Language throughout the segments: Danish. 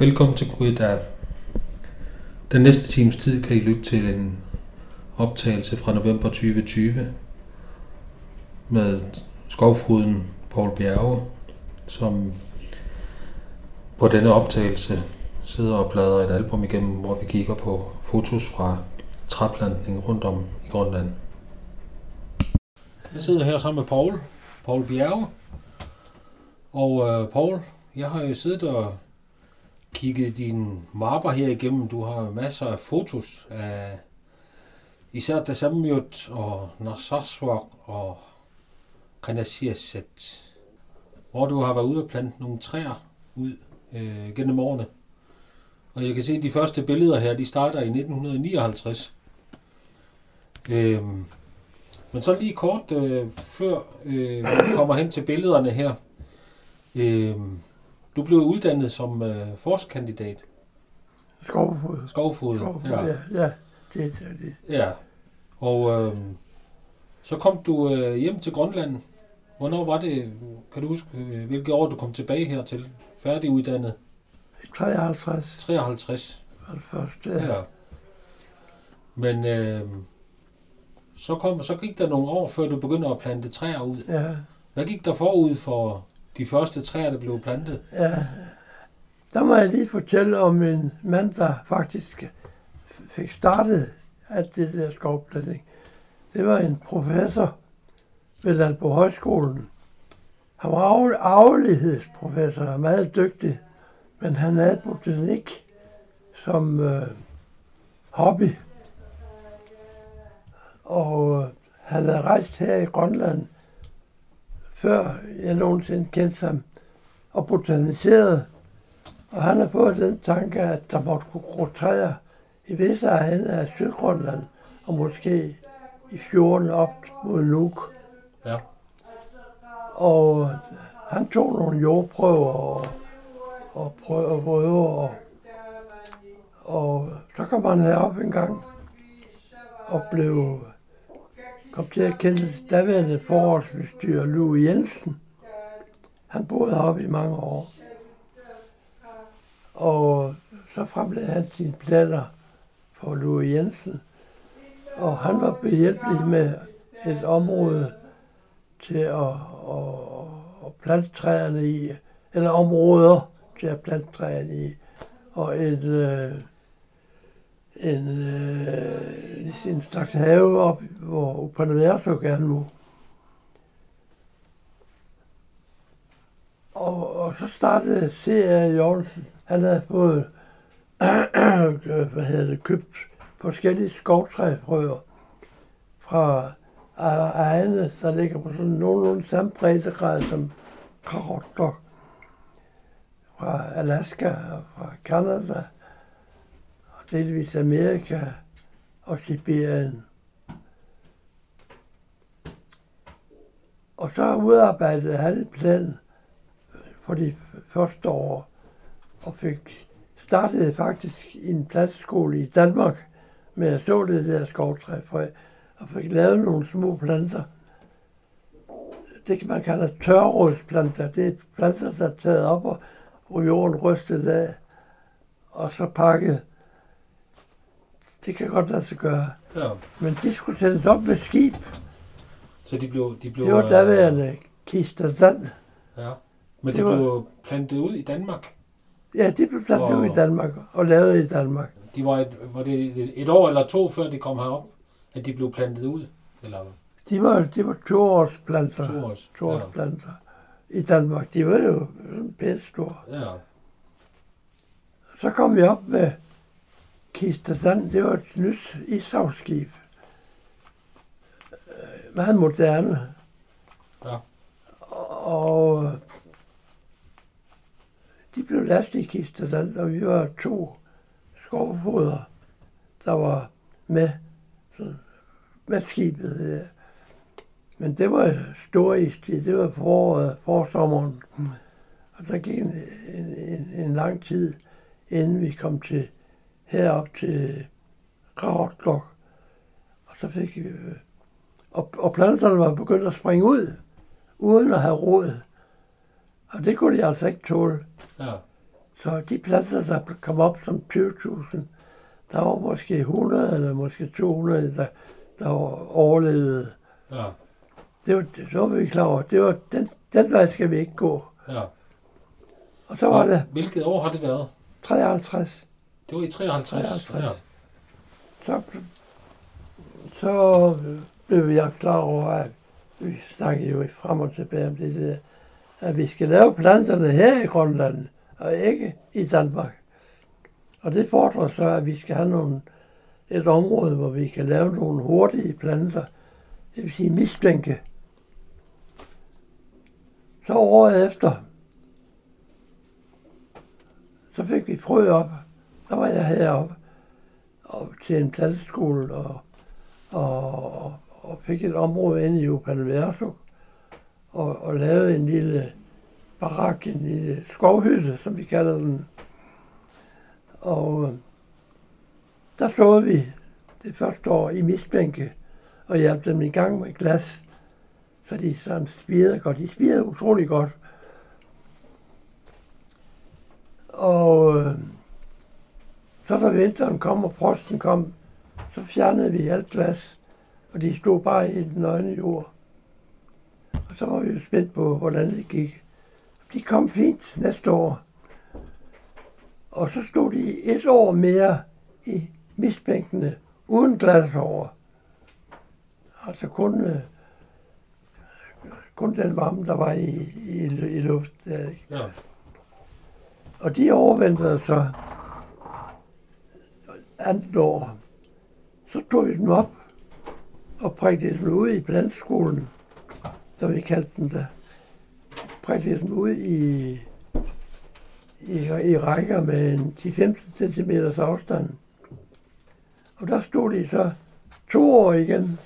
Velkommen til Gud, Den næste times tid kan I lytte til en optagelse fra november 2020 med skovfruden Paul Bjerge, som på denne optagelse sidder og bladrer et album igennem, hvor vi kigger på fotos fra træplantning rundt om i Grønland. Jeg sidder her sammen med Paul, Paul Bjerge. Og øh, Paul, jeg har jo siddet og kigget dine mapper her igennem. Du har masser af fotos af især Dasamjot og Narsaswak og Kanasiaset, hvor du har været ude og plante nogle træer ud øh, gennem årene. Og jeg kan se, at de første billeder her, de starter i 1959. Øhm, men så lige kort øh, før øh, vi kommer hen til billederne her. Øh, du blev uddannet som øh, forskandidat. Skovfod. Skovfod, Skovfod ja. ja. Ja, det er det. Ja, og øh, så kom du øh, hjem til Grønland. Hvornår var det, kan du huske, øh, hvilket år du kom tilbage hertil? Færdiguddannet? 53. 53. Først, ja. ja. Men øh, så, kom, så gik der nogle år, før du begyndte at plante træer ud. Ja. Hvad gik der forud for de første træer, der blev plantet? Ja, der må jeg lige fortælle om en mand, der faktisk fik startet alt det der skovplantning. Det var en professor ved Landbo Højskolen. Han var arvelighedsprofessor og meget dygtig, men han havde botanik som øh, hobby. Og øh, han havde rejst her i Grønland, før jeg nogensinde kendte ham, og botaniseret. Og han har fået den tanke, at der måtte kunne gro træer i visse egne af Sydgrønland, og måske i fjorden op mod Nuuk. Ja. Og han tog nogle jordprøver og, og prøver, og, og så kom han herop en gang og blev kom til at kende daværende forårsbestyrer Lue Jensen. Han boede heroppe i mange år. Og så fremlagde han sine plader for Lue Jensen. Og han var behjælpelig med et område til at, at, at plante træerne i, eller områder til at plante træerne i, og et, øh, en, øh, en slags have op, hvor Upanaverso gerne må. Og, og så startede C.R. Jørgensen. Han havde fået hvad hedder det, købt forskellige skovtræfrøer fra egne, der ligger på sådan nogenlunde samme breddegrad som Karotok fra Alaska og fra Canada delvis Amerika og Sibirien. Og så udarbejdede han et plan for de første år og fik startede faktisk en plantskole i Danmark med at så det der skovtræfrø og fik lavet nogle små planter. Det kan man kalde tørrådsplanter. Det er planter, der er taget op, og jorden rystet af, og så pakket. Det kan godt lade sig gøre. Ja. Men de skulle sættes op med skib. Så de blev... De blev det var daværende Kisterland. Ja. Men det, det blev var, plantet ud i Danmark? Ja, de blev plantet ud i Danmark og lavet i Danmark. De var, et, var det et år eller to, før de kom herop? at de blev plantet ud? Eller? De var, de var toårsplanter. To års, toårsplanter. Ja. I Danmark, de var jo pænt store. Ja. Så kom vi op med Kisterland. Det var et nyt ishavsskib. Øh, meget moderne. Ja. Og de blev lastet i Kisterland, og vi var to skovfoder, der var med med skibet. Ja. Men det var stor istid. Det var foråret, forsommeren. Og der gik en, en, en, en lang tid, inden vi kom til herop til Gravrotklok. Og så fik vi... Og, og planterne var begyndt at springe ud, uden at have råd. Og det kunne de altså ikke tåle. Ja. Så de planter, der kom op som 20.000, der var måske 100 eller måske 200, der, der overlevede. Ja. Det var, det var vi klar over. Det var, den, den vej skal vi ikke gå. Ja. Og så var Og det Hvilket år har det været? 53. Det var i 53. 53. Ja. Så, så blev jeg klar over, at vi snakkede jo frem og tilbage om det der, at vi skal lave planterne her i Grønland, og ikke i Danmark. Og det fordrer så, at vi skal have nogle, et område, hvor vi kan lave nogle hurtige planter, det vil sige misbænke. Så året efter, så fik vi frø op der var jeg heroppe og til en planteskole og, og, og fik et område inde i Upanverso og, og lavede en lille barak, en lille skovhytte, som vi kalder den. Og øh, der stod vi det første år i misbænke og hjalp dem i gang med glas, så de sådan spirede godt. De spirede utrolig godt. Og øh, så da vinteren kom og frosten kom, så fjernede vi alt glas, og de stod bare i den nøgne jord. Og så var vi jo spændt på, hvordan det gik. De kom fint næste år. Og så stod de et år mere i misbænkene, uden glas over. Altså kun, øh, kun den varme, der var i, i, i luft. Ja. Og de overventede så andet år. Så tog vi den op og prikkede den ud i blandskolen, som vi kaldte den der. Prikkede den ud i, i, i rækker med en 10-15 cm afstand. Og der stod de så to år igen.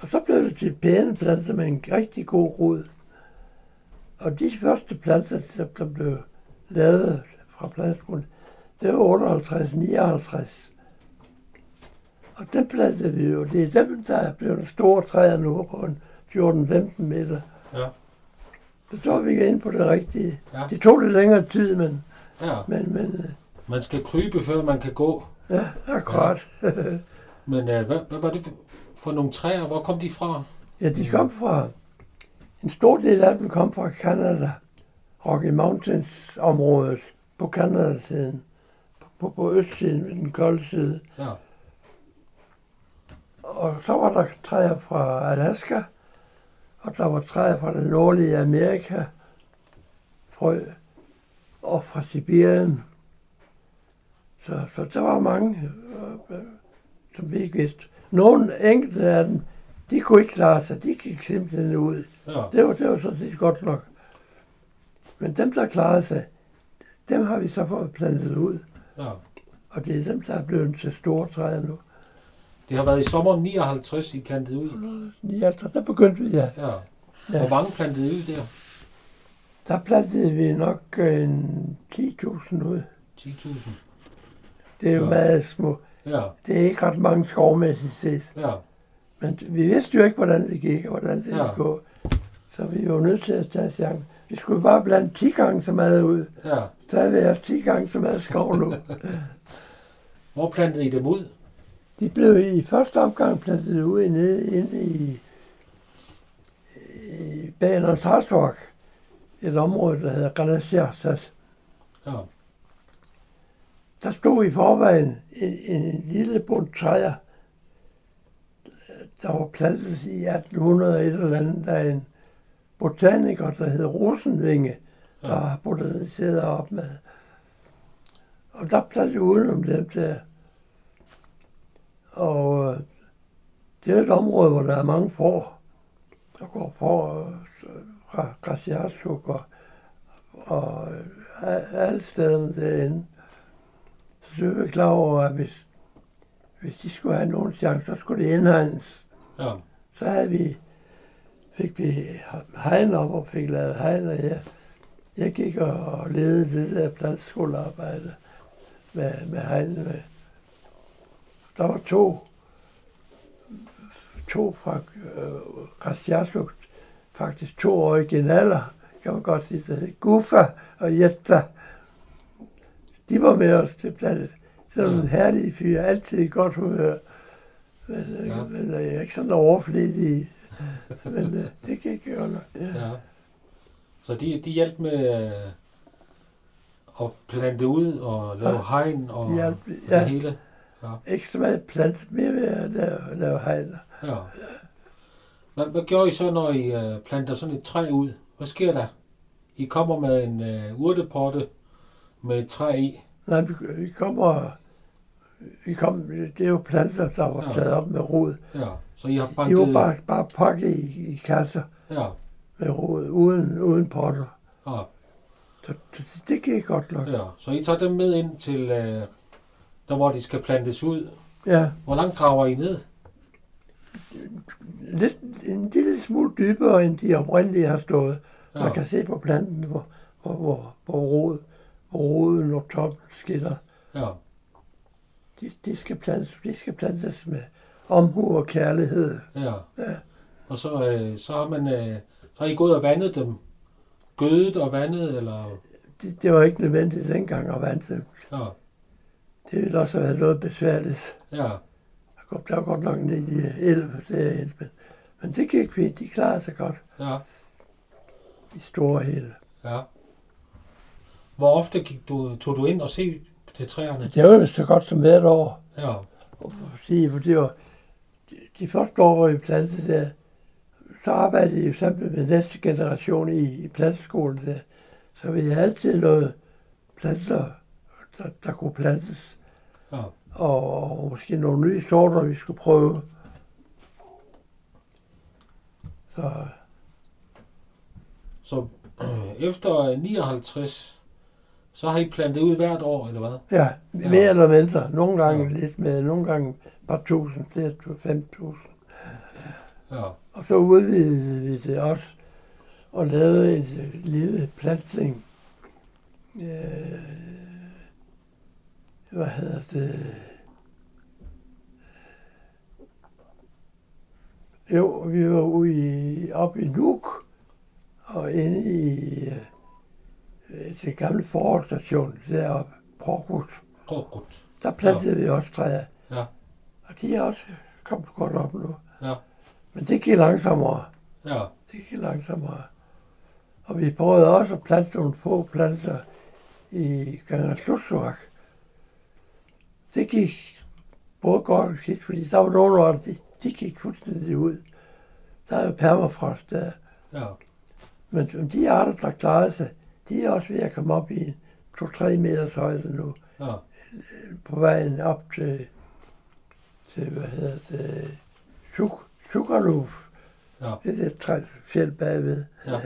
Og så blev det til pæne planter med en rigtig god rod. Og de første planter, der blev lavet fra plantskolen, det var 58-59. Og dem plantede vi jo. Det er dem, der er blevet store træer nu på en 14-15 meter. Ja. Så er vi ind på det rigtige. Ja. Det tog lidt længere tid, men, ja. men, men øh, Man skal krybe, før man kan gå. ja, akkurat. Men uh, hvad, hvad var det for, nogle træer? Hvor kom de fra? Ja, de kom fra, en stor del af dem kom fra Canada, Rocky Mountains området på Canada-siden, på, på, østsiden, den kolde side. Ja. Og så var der træer fra Alaska, og der var træer fra det nordlige Amerika, frø, og fra Sibirien. Så, så der var mange, øh, som vi ikke vidste. Nogle enkelte af dem, de kunne ikke klare sig, de gik simpelthen ud. Ja. Det var, det var sådan set godt nok. Men dem, der klarede sig, dem har vi så fået plantet ud. ja. Og det er dem, der er blevet til store træer nu. Det har været i sommeren 59, I plantede ud. Ja, der, der begyndte vi, ja. Ja. Ja. Hvor mange plantede ud der? Der plantede vi nok øh, en 10.000 ud. 10.000. Det er jo Ja. meget små. Ja. Det er ikke ret mange skovmæssigt set. Ja. Men vi vidste jo ikke, hvordan det gik, og hvordan det Ja. ville gå. Så vi var nødt til at tage chancen. Vi skulle bare blande 10 gange så meget ud. Ja. Så har vi haft 10 gange så meget skov nu. Hvor plantede I dem ud? De blev i første omgang plantet ud nede inde i, i Baners Harsvok. Et område, der hedder Ganasiasas. Ja. Der stod i forvejen en, en lille bund træer, der var plantet i 1800 et eller andet, der er en botaniker, der hed Rosenvinge, der Ja. har botaniseret op med. Og der plantede udenom dem der. Og øh, det er et område, hvor der er mange får. Der går får øh, fra Grasiasuk og, og øh, alle stederne derinde. Så det er vi klar over, at hvis, hvis de skulle have nogen chance, så skulle det indhegnes. Ja. Så havde vi, fik vi hegn op og fik lavet hegn, og jeg, jeg gik og, ledede det der plantskolearbejde med, med hegn. Med. Der var to, to fra øh, Krasjasuk, faktisk to originaler kan man godt sige, der hed Gufa og Jetta. De var med os til planet. Så Ja. en herlig fyr, altid i godt humør. Men, Ja. ja. men øh, jeg er ikke sådan overfledig. men øh, det gik jo nok. Ja. Ja. Så de, de hjalp med øh, at plante ud og lave Ja. hegn og De hjalp, det ja. hele. Ekstra meget plant, mere ved at lave, lave hegn. Ja. Hvad, hvad gjorde I så, når I øh, planter sådan et træ ud? Hvad sker der? I kommer med en øh, urtepotte med et træ i. Nej, vi, vi kommer... Vi kom, det er jo planter, der var Ja. taget op med rod. Ja. Så I har De banket... var bare, bare pakket i, i kasser Ja. Med rod, uden, uden potter. Ja. Så det, det gik godt nok. ja. Så I tager dem med ind til øh, der, hvor de skal plantes ud. Ja, Hvor langt graver I ned? lidt, en lille smule dybere, end de oprindelige har stået. Ja. Man kan se på planten, hvor, hvor, hvor, hvor, rod, hvor roden og toppen skiller. ja. De, de, skal plantes, de skal plantes med omhu og kærlighed. Ja. Ja. Og så, øh, så har man... Øh, har I gået og vandet dem. Gødet og vandet, eller... Det, det var ikke nødvendigt dengang at vande dem. Ja. Det ville også have været noget besværligt. Ja. Der kom- Der var godt nok ned i 11 derinde, men, men det gik fint. De klarede sig godt Ja. i store hele. Ja. Hvor ofte gik du, tog du ind og se til træerne? Det var jo så godt som hvert år. Ja. Og for det var de, de første år, hvor vi plantede der, så arbejdede jeg sammen med næste generation i, i planteskolen der. Så vi havde altid noget planter, der, der kunne plantes. Ja. Og, og måske nogle nye sorter, vi skulle prøve. Så Så øh, efter 59, så har I plantet ud hvert år, eller hvad? ja, Ja. mere eller mindre. Nogle gange Ja. lidt med, nogle gange et par tusind, fem tusind. Ja. Og så udvidede vi det også og lavede en lille plantning. Øh, hvad hedder det? Jo, vi var ude i, oppe i Nuuk og inde i øh, det gamle forårsstation deroppe, Prokus. Prøv godt. Der plantede ja. vi også træer. Ja. Og de er også kommet godt op nu. Ja. Men det gik langsommere. Ja. Det gik langsommere. Og vi prøvede også at plante nogle få planter i Gangaslussuak. Det gik både godt og skidt, fordi der var nogle af de, de gik fuldstændig ud. Der er jo permafrost der. Ja. Men men de arter, der klarede sig, de er også ved at komme op i 2-3 meters højde nu. Ja. På vejen op til, til hvad hedder det, Suk, Sugarloaf. Ja. Det der træ, fjeld bagved. Ja.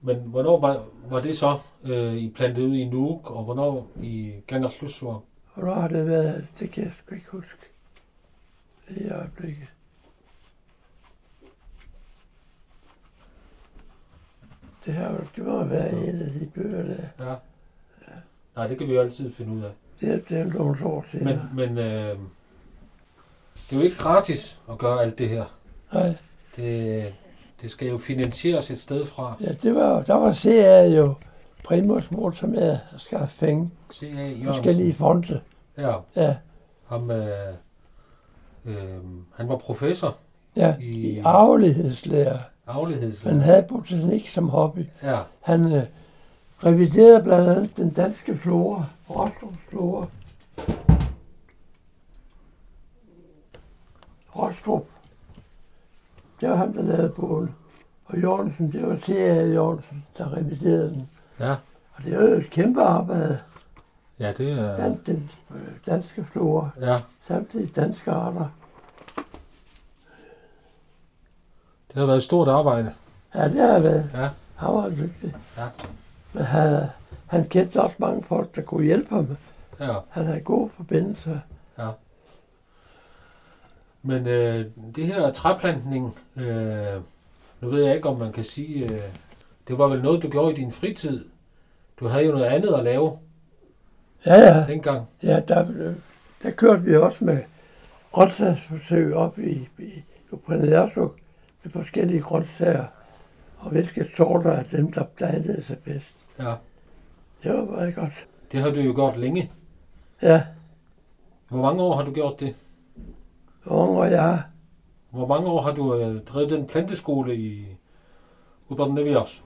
Men hvornår var, var det så, øh, I plantede ud i Nuuk, og hvornår i Ganderslussuaq? Hvornår har det været? Det kan jeg sgu ikke huske. I øjeblikket. Det, her, det må være en af de bøger der. Ja. Nej, det kan vi jo altid finde ud af. Det, er- det er nogle år siden. Men, men øh, det er jo ikke gratis at gøre alt det her. Nej, Det, det skal jo finansieres et sted fra. ja, det var, der var CA jo primus motor med at skaffe penge. C.A. Forskellige Jørgensen. fonde. Ja, Ja, ham, øh, øh, han var professor ja. i I arvelighedslære. aflighedslære. Han havde botanik som hobby. Ja, Han øh, reviderede blandt andet den danske flora, Rostrups flora. Rostrup, det var ham, der lavede bogen. Og Jørgensen, det var C.A. Jørgensen, der reviderede den. ja, Og det var jo et kæmpe arbejde, ja, det er... den, den øh, danske flora, Ja, samtidig danske arter. det har været et stort arbejde. Ja, det har været. Ja, Han var lykkelig. Ja. Men han, han kendte også mange folk, der kunne hjælpe ham. ja, Han havde gode forbindelser. ja. Men øh, det her træplantning, øh, nu ved jeg ikke, om man kan sige, øh, det var vel noget, du gjorde i din fritid. Du havde jo noget andet at lave Ja, ja. dengang. Ja, der, der kørte vi også med grøntsagsforsøg op i, i Uprindersuk med forskellige grøntsager. og hvilke sorter af dem, der dannede sig bedst. Ja. Det var meget godt. Det har du jo gjort længe. Ja, Hvor mange år har du gjort det? Unge og jeg, Hvor mange år har du øh, drevet den planteskole i Uber Nevios?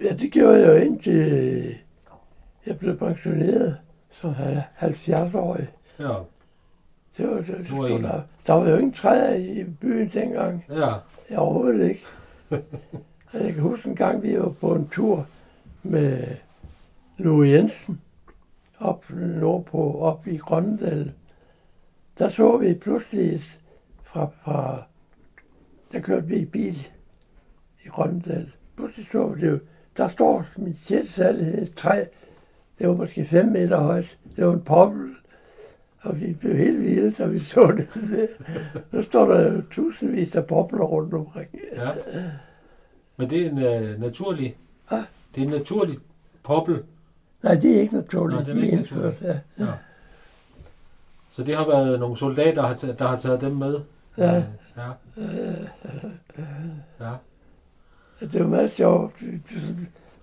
ja, det gjorde jeg jo indtil jeg blev pensioneret som 70-årig. Ja. Det var, det, Du var det, en. der, der var jo ingen træer i byen dengang. Ja. Jeg overhovedet ikke. Jeg kan huske en gang, vi var på en tur med Louis Jensen op nordpå, op i Grøndal. Der så vi pludselig fra, fra der kørte vi i bil i Grøndal. Pludselig så vi det. Der står mit sjælsalg et træ. Det var måske 5 meter højt. Det var en poppel. Og vi blev helt vilde, da vi så det. Nu står der tusindvis af popler rundt omkring. ja. Men det er en øh, naturlig... Hvad? Det er en naturlig poppel. Nej, det er ikke naturligt. Nej, det er de er ikke indført, ja. Ja. Så det har været nogle soldater, der har taget, der har taget dem med? Ja. Ja. Ja. Det var meget sjovt.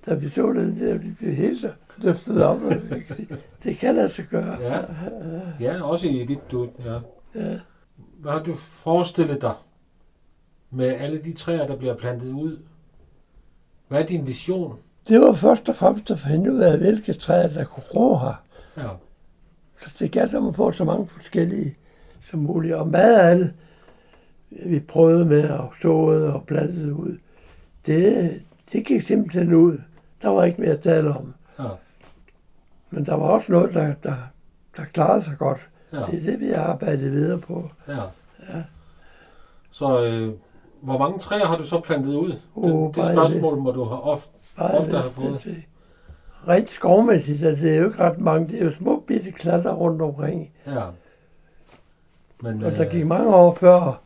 Da vi så det der, vi blev helt løftet op. Det kan lade sig gøre. Ja. Ja, også i dit du. Ja. Ja. Hvad har du forestillet dig med alle de træer, der bliver plantet ud? Hvad er din vision? Det var først og fremmest at finde ud af, hvilke træer, der kunne gro her. Ja. Så det galt om at få så mange forskellige som muligt. Og meget af det, vi prøvede med at såede og plantede ud, det, det gik simpelthen ud. Der var ikke mere at tale om. Ja. Men der var også noget, der, der, der klarede sig godt. Ja. Det er det, vi har arbejdet videre på. ja. Så øh, hvor mange træer har du så plantet ud? Det, Uh, det bare spørgsmål må du have ofte. Bare Ofte har hvis fået. det- det- Rent skovmæssigt, altså, det er jo ikke ret mange. Det er jo små bitte klatter rundt omkring. Ja. Men, Og der øh, gik mange år før,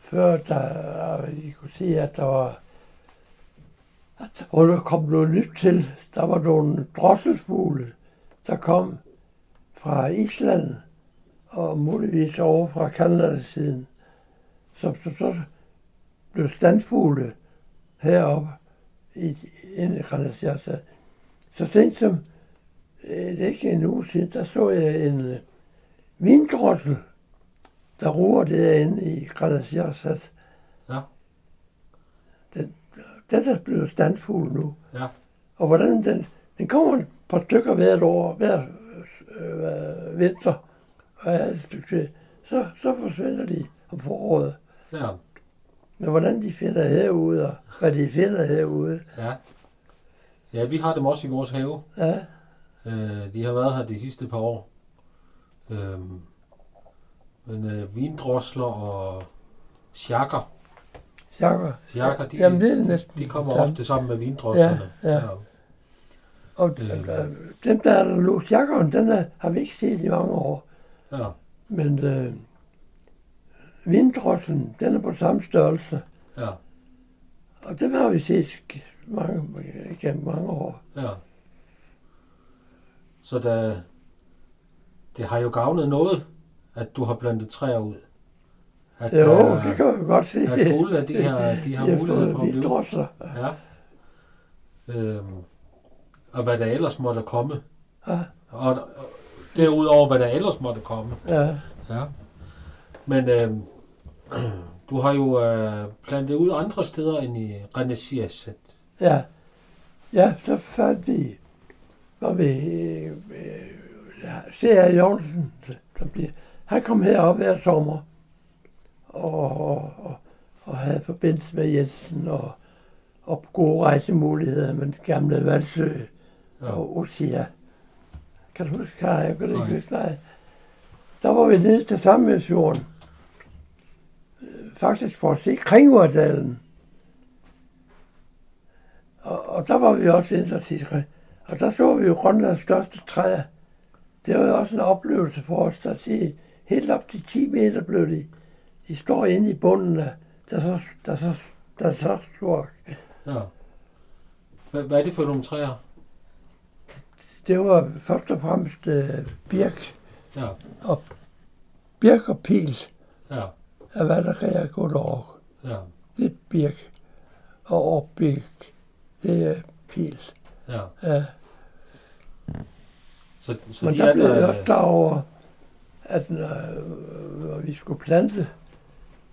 før der, I kunne se, at der var, at der kom noget nyt til. Der var nogle drosselfugle, der kom fra Island, og muligvis over fra Kanada-siden, som så, så blev standfugle heroppe i, inde i Granasiasa. Så sent som, øh, det er ikke en uge siden, der så jeg en øh, vindrossel, der roer derinde i Granasiasat. Ja. Den, den er blevet standfugl nu. Ja. Og hvordan den, den kommer et par stykker hvert år, hver øh, vinter, og er et stykke tid. Så, så forsvinder de om foråret. Ja. Men hvordan de finder herude, og hvad de finder herude, Ja. Ja, vi har dem også i vores have. ja, Øh, de har været her de sidste par år. Øhm, men øh, vindrosler og sjakker. Sjakker. Sjakker, de, Jamen, det er næsten de kommer det samme. ofte sammen med vindroslerne. Ja, ja. Og Øh. øh, den der er der nu, sjakkeren, den er, har vi ikke set i mange år. ja. Men øh, vindrossen, den er på samme størrelse. ja. Og dem har vi set mange, igennem mange år. Ja. Så der, det har jo gavnet noget, at du har plantet træer ud. At, Jo, der- det kan vi godt se. at fugle, at de har, de har mulighed for at blive vindrosser. Ja. Øhm, og hvad der ellers måtte komme. Ja, Og, og derudover, hvad der ellers måtte komme. ja. Ja. Men øhm, du har jo øh, plantet ud andre steder end i Renaissance. Ja, ja så fandt vi, var vi, øh, ja, C.R. Jørgensen, som bliver, han kom herop hver sommer, og, og, og, og havde forbindelse med Jensen, og, og gode rejsemuligheder med den gamle Valsø Ja. og Osia. Kan du huske, Kari? Jeg kan ikke huske, nej. Der var vi nede til Sammenhængsfjorden. Øh, Faktisk for at se Kringurdalen. Og, og der var vi også inde og Og der så vi jo Grønlands største træer. Det var jo også en oplevelse for os at se helt op til 10 meter blev de. De står inde i bunden af, der er så, der er så, der er så stor. Ja. Hvad, hvad er det for nogle træer? Det var først og fremmest øh, birk, Ja. birk og pil, Ja. af hvad der kan jeg gå over. Ja. det er birk. Og opbirk, det er pil. Ja. Ja. Så, så Men de der er blev jeg også klar over, at når, når vi skulle plante,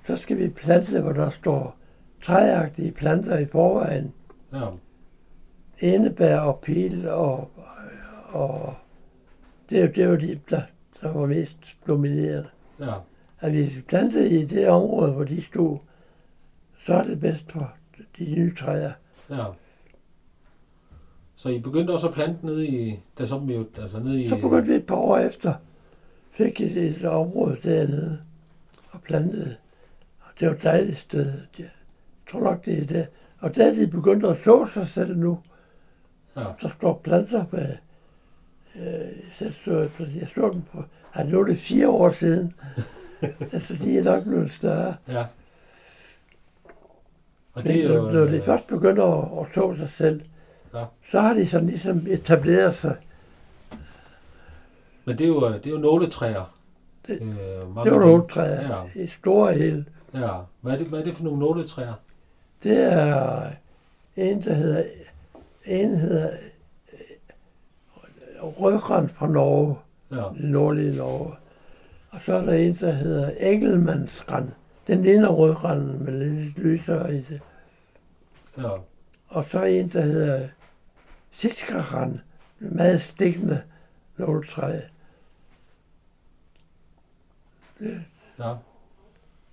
så skal vi plante, hvor der står træagtige planter i forvejen. ja, Enebær og pil og, og det, er jo- det var de, der, der var mest dominerende. ja, At vi plantede i det område, hvor de stod, så er det bedst for de nye træer. ja. Så I begyndte også at plante nede i, der så jo, altså nede i... Så begyndte vi et par år efter, fik et, et område dernede og plantede. Og det var et dejligt sted. Jeg tror nok, det er det. Og der er de begyndt at så sig selv nu. Ja, Der står planter med... Øh, så så, jeg så dem på... Nu er det fire år siden. altså, de er nok blevet større. ja. Og Men det er jo... når de øh, først begynder at, at så sig selv, Ja. så har de sådan ligesom etableret sig. Men det er jo, det er jo nåletræer. Det- øh, Det var af nogle dem. træer Ja, i store hele. ja. Hvad er, det, hvad er det for nogle nåletræer? Det er en, der hedder, en hedder øh, Rødgran fra Norge, Ja, det nordlige Norge. Og så er der en, der hedder Engelmannsgran. Den ligner rødgranen, men lidt lysere i det. ja, Og så en, der hedder Sitkagran. Meget stikkende nåletræ. ja.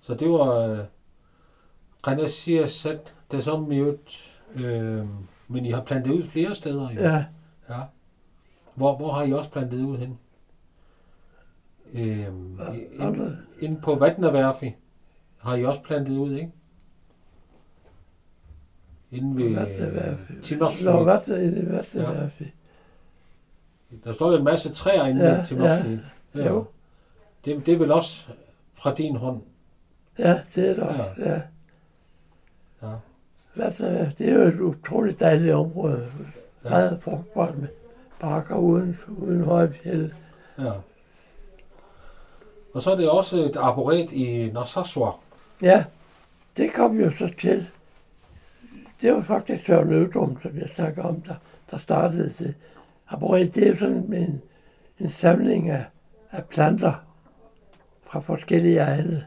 Så det var øh, Renacia sat det som mute, øh, men I har plantet ud flere steder. Jo. Ja, ja. Hvor, hvor har I også plantet ud hen? Øh, ind, inde på Vatnaverfi har I også plantet ud, ikke? Inde ved. Timmerfli. Nå, hvad er det? Hvad er det? Der står jo en masse træer inde Ja, ved Timmerfli. Ja. Jo. Det, det er vel også fra din hånd? Ja, det er det også. Ja. Ja. Det? er jo et utroligt dejligt område. Ja. Meget frugtbart med bakker uden, uden høje fjelde. ja. Og så er det også et arboret i Narsarsuaq. Ja, det kom jo så til. Det var faktisk Søren Ødrum, som jeg snakker om, der, der startede det. Arboret, det er sådan en, en samling af, af planter fra forskellige egne.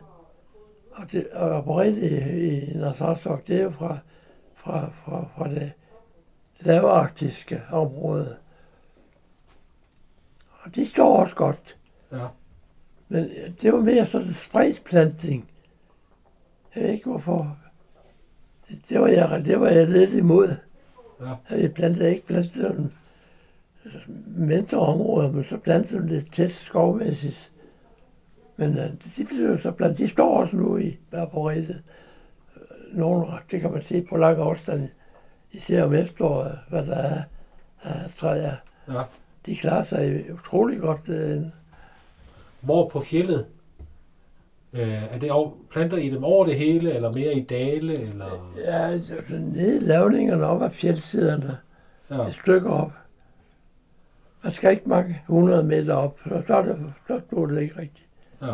Og, det, og arboret i, i Narsarsuaq, det er jo fra, fra, fra, fra det lavarktiske område. Og de står også godt. Ja. Men det var mere sådan en spredtplantning. Jeg ved ikke hvorfor. Det, var, jeg, det var jeg lidt imod. Ja. Vi plantede ikke plantede nogle mindre områder, men så plantede vi lidt tæt skovmæssigt. Men øh, de blev så plantet. De står også nu i arboretet. Nogle, det kan man se på lang afstand, især om efteråret, hvad der er af træer. ja. De klarer sig utrolig godt. Hvor på fjellet? Øh, er det planter I dem over det hele, eller mere i dale? Eller? Ja, altså nede i lavningerne op ad fjeldsiderne. Ja, et stykke op. Man skal ikke mange 100 meter op, så, så, er det, så går det ikke rigtigt. ja,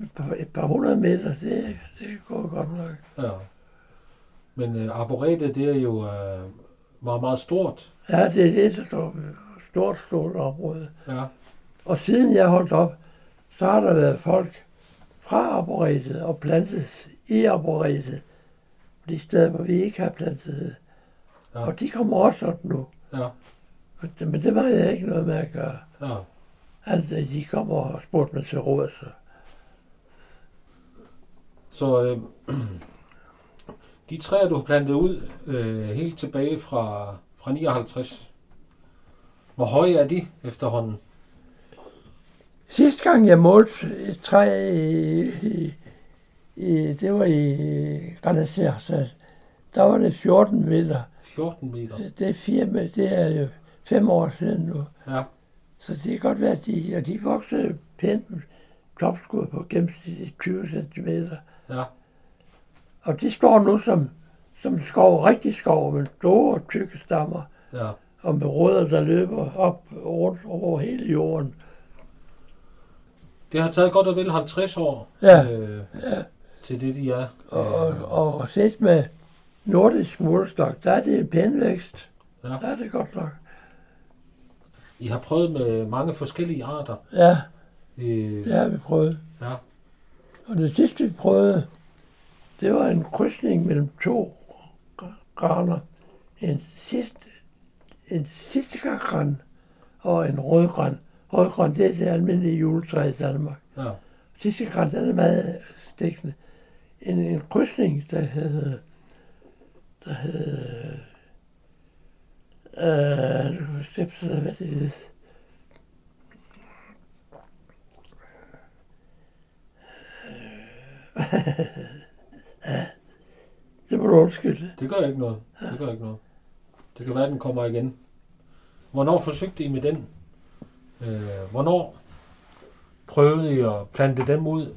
Et par, et par hundrede meter, det, det går godt nok. ja. Men øh, arboretet, det er jo øh, meget, meget stort. Ja, det er et stort, stort, stort område. Ja, Og siden jeg holdt op, så har der været folk fra arboretet og plantet i arboretet. De steder, hvor vi ikke har plantet det. Ja. Og de kommer også op nu. ja, Men det, men det var jeg ikke noget med at gøre. ja. Altså, de kommer og spurgte mig til råd, så Så øh, de træer, du har plantet ud øh, helt tilbage fra, fra 59, hvor høje er de efterhånden? Sidste gang jeg målte et træ i, i, i det var i Granacer, så der var det 14 meter. 14 meter. Det er, fire, det er jo fem år siden nu. Ja, Så det kan godt være, at de, og de voksede pænt topskud på gennemsnitligt 20 cm. ja, Og de står nu som, som skov, rigtig skov, med store, tykke stammer, ja. og med rødder, der løber op rundt over hele jorden. Det har taget godt og vel 50 år. Ja. Øh, til det, de er. Og, og, set med nordisk målestok, der er det en pæn vækst. Ja. Der er det godt nok. I har prøvet med mange forskellige arter. Ja, Øh, det har vi prøvet. ja. Og det sidste, vi prøvede, det var en krydsning mellem to graner. En sidste, en sidste gran og en rødgran. Rødgran, det er det almindelige juletræ i Danmark. ja. Sidste gran, den er meget stikkende. En, en krydsning, der hed... Der hed... Øh, nu kan jeg se, hvad det hed. Ja, det må du undskylde. Det gør ikke noget. Det gør ikke noget. Det kan være, at den kommer igen. Hvornår forsøgte I med den? Øh, hvornår prøvede I at plante dem ud?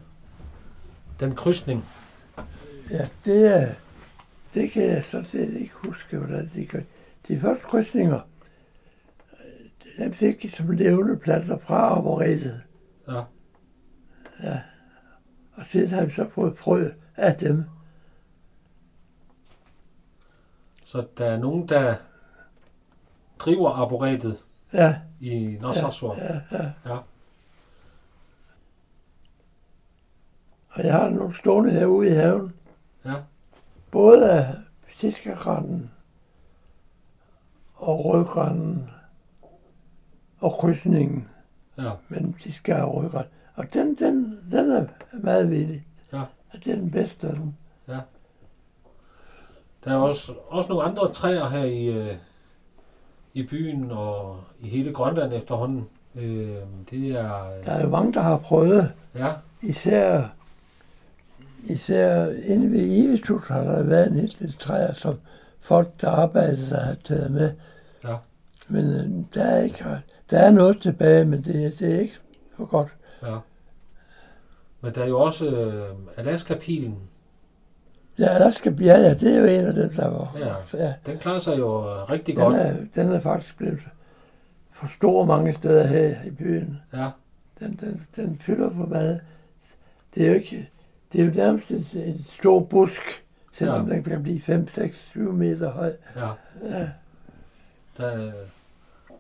Den krydsning. Ja, det er... Det kan jeg så set ikke huske, hvordan de gør. De første krydsninger, dem fik de som levende planter fra arboretet. Ja. Ja. Og siden har vi så fået frø af dem. Så der er nogen, der driver arboretet Ja, i Nassau. ja, ja. Ja. Og jeg har nogle stående herude i haven. Ja. Både af fiskegranen og rødgranen og krydsningen Ja. mellem fisker og rødgran. Og den, den, den er meget vigtig. Ja. Og det er den bedste af dem. Der er også, også nogle andre træer her i, øh, i byen og i hele Grønland efterhånden. Øh, det er... Der er jo mange, der har prøvet, Ja, især, især inde ved Ivetus har der været en del træer, som folk, der arbejdede, der har taget med. Ja. Men øh, der er, ikke, der er noget tilbage, men det, det er ikke for godt. ja. Men der er jo også øh, Alaska-pilen. Ja, der skal ja, ja, det er jo en af dem, der var. Ja. ja. Den klarer sig jo øh, rigtig Den, godt. er, den er faktisk blevet for stor mange steder her i byen. Ja, Den, den, den fylder for meget. Det er jo ikke, det er jo nærmest en, en stor busk, selvom Ja. ja. den kan blive 5, 6, 7 meter høj. ja. Ja, Der,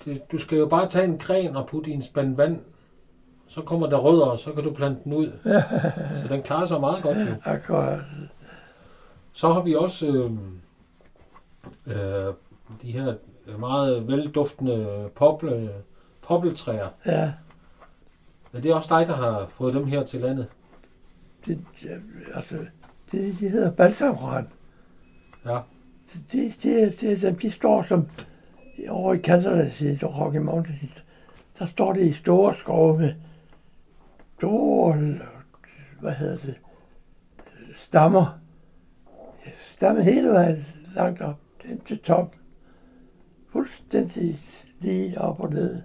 det, du skal jo bare tage en gren og putte i en spand vand. Så kommer der rødder, og så kan du plante den ud. Så den klarer sig meget godt jo. akkurat. Så har vi også øh, øh, de her meget velduftende pople, poppeltræer. Ja, Er det også dig, der har fået dem her til landet? det, altså, det, de hedder balsamran. Ja, Det, det, det, dem, de står som over i Kansas i Rocky Mountains. Der står det i store skove med store, hvad hedder det, stammer. Stammer hele vejen langt op, ind til toppen. Fuldstændig lige op og ned,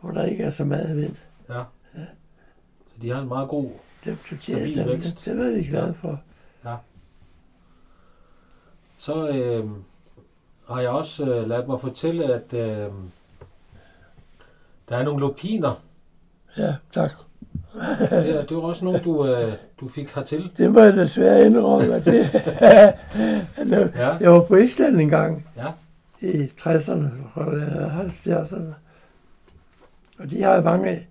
hvor der ikke er så meget vind. ja. Så de har en meget god... Dem, dem, Stabil dem, vækst. dem er vi glade for. Så øh, har jeg også øh, ladet mig fortælle, at øh, der er nogle lupiner. Ja, tak. Det, er, det var også nogle, du, øh, du fik hertil. Det må jeg desværre indrømme, at det, Ja, jeg var på Island en gang. ja, i 60'erne og 70'erne. Og de har mange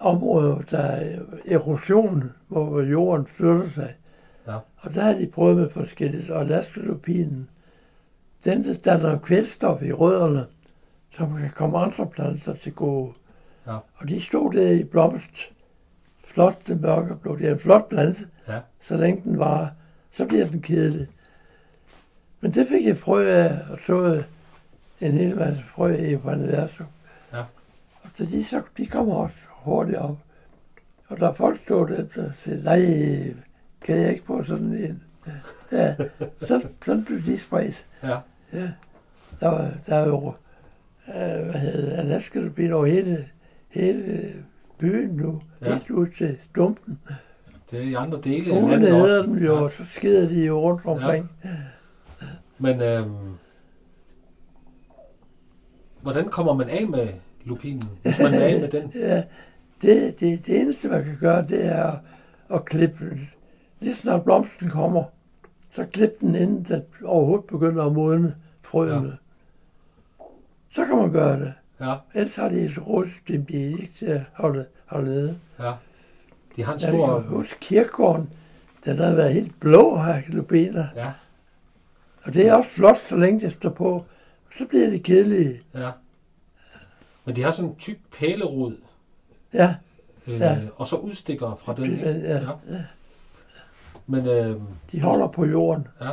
områder, der er erosion, hvor jorden flytter sig. Ja. Og der har de prøvet med forskelligt. Og laskelupinen, den der danner kvælstof i rødderne, som kan komme andre planter til gode. Ja. Og de stod der i blomst. Flot til mørkeblå. Det er en flot plante, ja, så længe den var, så bliver den kedelig. Men det fik jeg frø af, og så en hel masse frø i på universum. Ja. Og så de, så, de kommer også hurtigt op. Og der er folk stod der og siger, nej, kan jeg ikke få sådan en? Ja, så, sådan blev de spredt. ja, Ja. Der, var, der er jo, øh, hvad hedder det, Alaska, der bliver over hele, hele byen nu, Ja. ja. helt ud til stumpen. det er i andre dele af landet også. dem jo, Ja. og så skider de jo rundt omkring. Men øh, hvordan kommer man af med lupinen, hvis man er af med den? Ja, det, det, det eneste, man kan gøre, det er at, at klippe lige snart blomsten kommer, så klip den, inden den overhovedet begynder at modne frøene. Ja. Så kan man gøre det. Ja, Ellers har de et rådsystem, de er ikke til at holde, holde nede. ja. De har en Jeg stor... kan huske kirkegården, den har været helt blå her, lubener. Ja, Og det er også flot, så længe det står på. Så bliver det kedelige. ja. Men de har sådan en tyk pælerod, Ja, øh, Ja. og så udstikker fra den. ja, ja. Ja. Men øh, de holder på jorden. ja.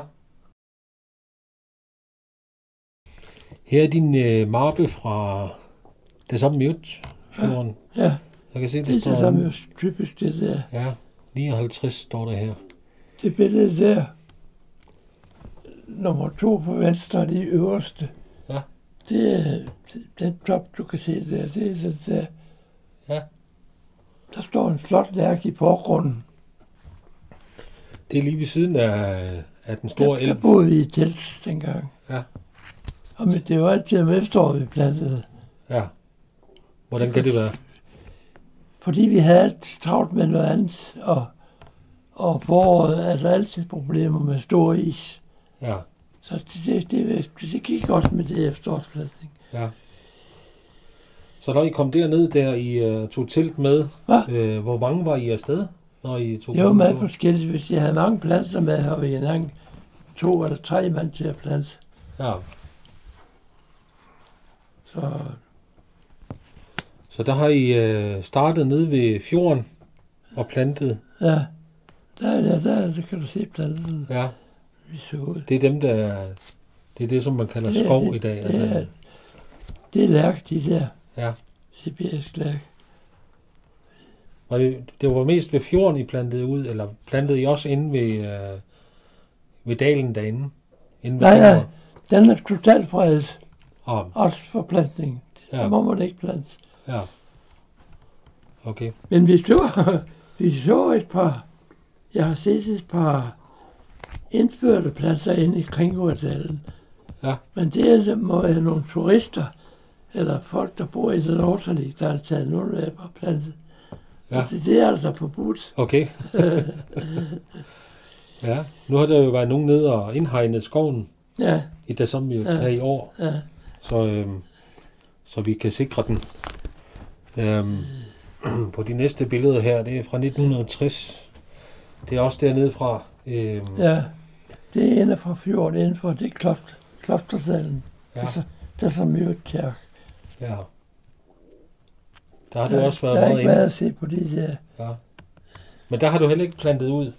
Her er din øh, mappe fra det samme mute fjorden. Ja, Jeg kan se, det det er står... det samme typisk det der. Ja, 59 står der her. Det billede der, nummer to på venstre, det øverste. Ja. Det er det- den top, du kan se der. Det er den der. Ja. Der står en flot lærk i forgrunden. Det er lige ved siden af, af den store der, der elv. boede vi i telt dengang. Ja. Og men det var altid om efteråret, vi plantede. Ja. Hvordan kan det være? Fordi vi havde altid travlt med noget andet. Og, og foråret er der altid problemer med stor is. Ja, Så det, det, det, det gik også med det efterårsplantning. ja. Så når I kom derned der, I uh, tog telt med, Hvad? øh, hvor mange var I afsted, når I tog Det var meget forskelligt. Hvis jeg havde mange planter med, har vi engang to eller tre mand til at plante. Ja, Så så der har I uh, startet nede ved fjorden og plantet. ja, der, der, der, der kan du se planterne, Ja, vi så ud. det er dem, der er, det er det, som man kalder Det er- skov det- i dag. Det Altså, er, det er lærk, de der. Ja. Sibirisk lærk. var det, det var mest ved fjorden, I plantede ud, eller plantede I også inde ved, uh, ved dalen derinde? Inde ved Nej, nej. Den er totalt fredet, Ah, også for plantning. Ja. Der må man ikke plante. ja. Okay. Men vi så, vi så et par, jeg har set et par indførte pladser inde i Kringårdalen. Ja. Men det er, må være nogle turister, eller folk, der bor i den Nordsjælland, der har taget nogle af og plantet. Ja. Det, det er altså forbudt. Okay. ja, nu har der jo været nogen nede og indhegnet skoven Ja, i det samme Ja. her i år, ja. Så, øhm, så vi kan sikre den. Øhm, på de næste billeder her, det er fra 1960. Det er også dernede fra. Øhm, ja. Det er inde fra fjorden, inden for det er kloster, klostersalen. Ja. ja, Der, der er så mye kirke. ja. Der har du Der, også der været er meget ikke været at se på de der. Ja. Men der har du heller ikke plantet ud.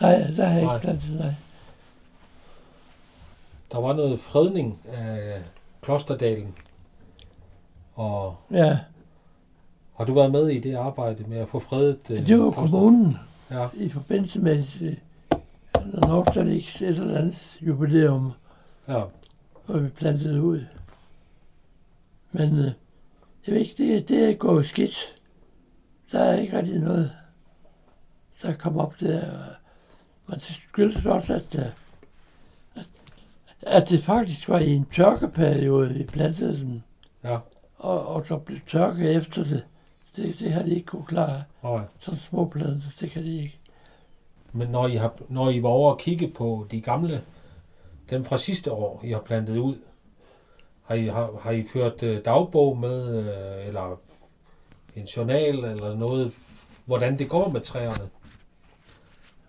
Nej, der har jeg Nej. ikke plantet, nej. Der var noget fredning af Klosterdalen. Og Ja, har du været med i det arbejde med at få fredet øh, det var Kloster- kommunen. Ja, i forbindelse med øh, Nordsjællands et eller andet jubilæum, ja. hvor vi plantede ud. Men øh, jeg ved ikke, det, det er gået skidt. Der er ikke rigtig noget, der kom op der. Men det skyldes også, at, øh, at, at det faktisk var i en tørkeperiode, vi plantede dem, Ja, og, og så blev tørke efter det. Det, det har de ikke kunne klare. og, Sådan små planter, det kan de ikke. men når I, har, når I var over og kigge på de gamle, dem fra sidste år, I har plantet ud, har I, har, har I ført øh, dagbog med, øh, eller en journal, eller noget, hvordan det går med træerne?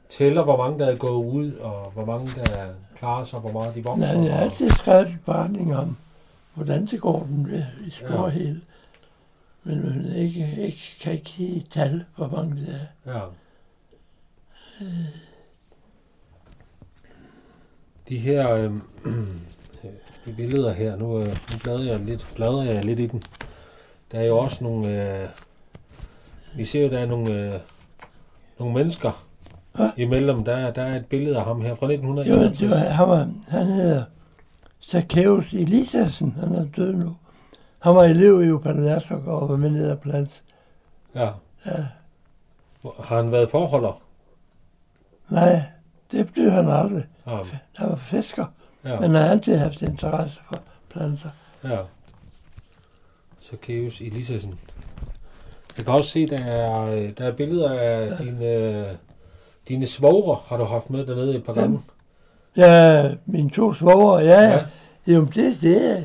Tæller, hvor mange der er gået ud, og hvor mange der klarer sig, hvor meget de vokser. Nej, jeg har altid skrevet en beretning om, hvordan det går den ved, i spor Ja. hele. Men man ikke, ikke, kan ikke give et tal, hvor mange det er. Ja. De her øh, øh, billeder her, nu, øh, nu bladrer, jeg lidt, bladrer jeg lidt i den. Der er jo også nogle... Øh, vi ser jo, der er nogle, øh, nogle mennesker Hva? imellem. Der, der er et billede af ham her fra Det var, 1961. det var, han, var, han hedder Zacchaeus Eliassen, han er død nu. Han var elev i Upanertok og var med ned og plante. Ja. Ja. Har han været forholder? Nej, det blev han aldrig. Ja. Han var fisker, ja. men han har altid haft interesse for planter. Ja. Zacchaeus Elisassen. Jeg kan også se, der er, der er billeder af ja. din, øh, Dine svogre har du haft med dernede et par Ja. gange. Ja, mine to svoger, ja, ja. Jo, det, det er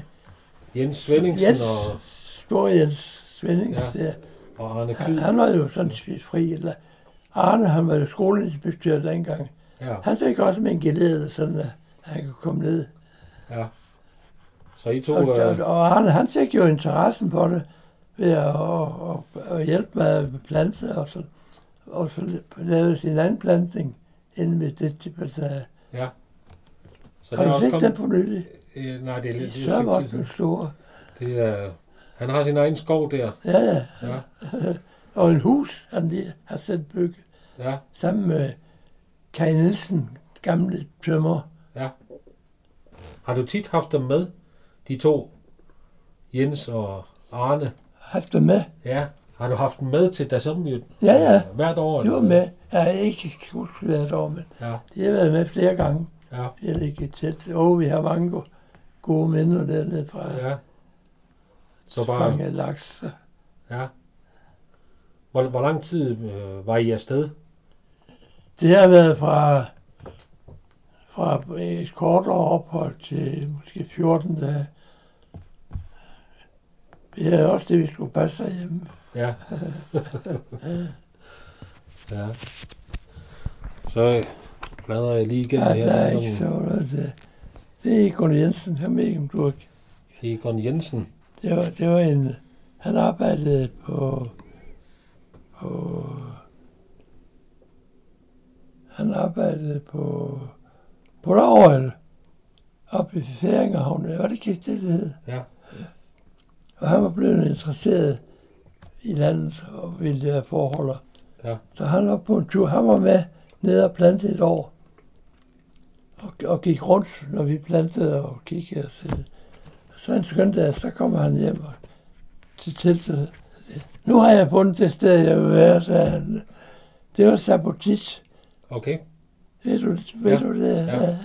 Jens Svendingsen Jens og, Stor Jens Svendings. Ja. Ja. og Arne Han, Kyd. han var jo sådan set fri. Eller Arne, han var jo skoleinspektør dengang. Ja, Han fik også med en gelede, sådan at han kunne komme ned. ja. Så I to... Og, Øh, og Arne, han fik jo interessen på det ved at, at, at, hjælpe med plante og så, og så lave sin anden plantning inden ved det tippet. ja. Så Har du set den kommet... på nylig? Øh, nej, det er lidt... Det er, et den store. det er, han har sin egen skov der. Ja, ja. Ja, Og en hus, han lige har selv bygget. ja, Sammen med Kai Nielsen, gamle tømmer. ja. Har du tit haft dem med? De to, Jens og Arne. Haft dem med. Ja. Har du haft dem med til Dasomjøt? Ja, ja. Hvert år? De var eller med. Jeg har ikke huske hvert år, men Ja, de har været med flere gange. ja, har ligget tæt. Og vi har mange go- gode minder dernede fra ja. Så bare- fange laks. ja. Hvor, hvor lang tid øh, var I afsted? Det har været fra, fra et kortere ophold til måske 14 dage. Det er også det, vi skulle passe hjemme. Ja. ja. Så bladrer jeg lige igennem Ja, her. der er ikke så det. Det er Egon Jensen, du har Egon Jensen. Det var, det var en... Han arbejdede på... på han arbejdede på... På Laurel. Oppe i Færingerhavn. Var det ikke det, det hed? Ja. Og han var blevet interesseret i landet og ville forhold. Ja. Så han var på en tur. Han var med nede og plantede et år. Og, og gik rundt, når vi plantede og kiggede. Så, så en skøn dag, så kommer han hjem og til teltet. Nu har jeg fundet det sted, jeg vil være, sagde han. Det var Sabotit. Okay. Ved du, ved Ja. du det? Ja.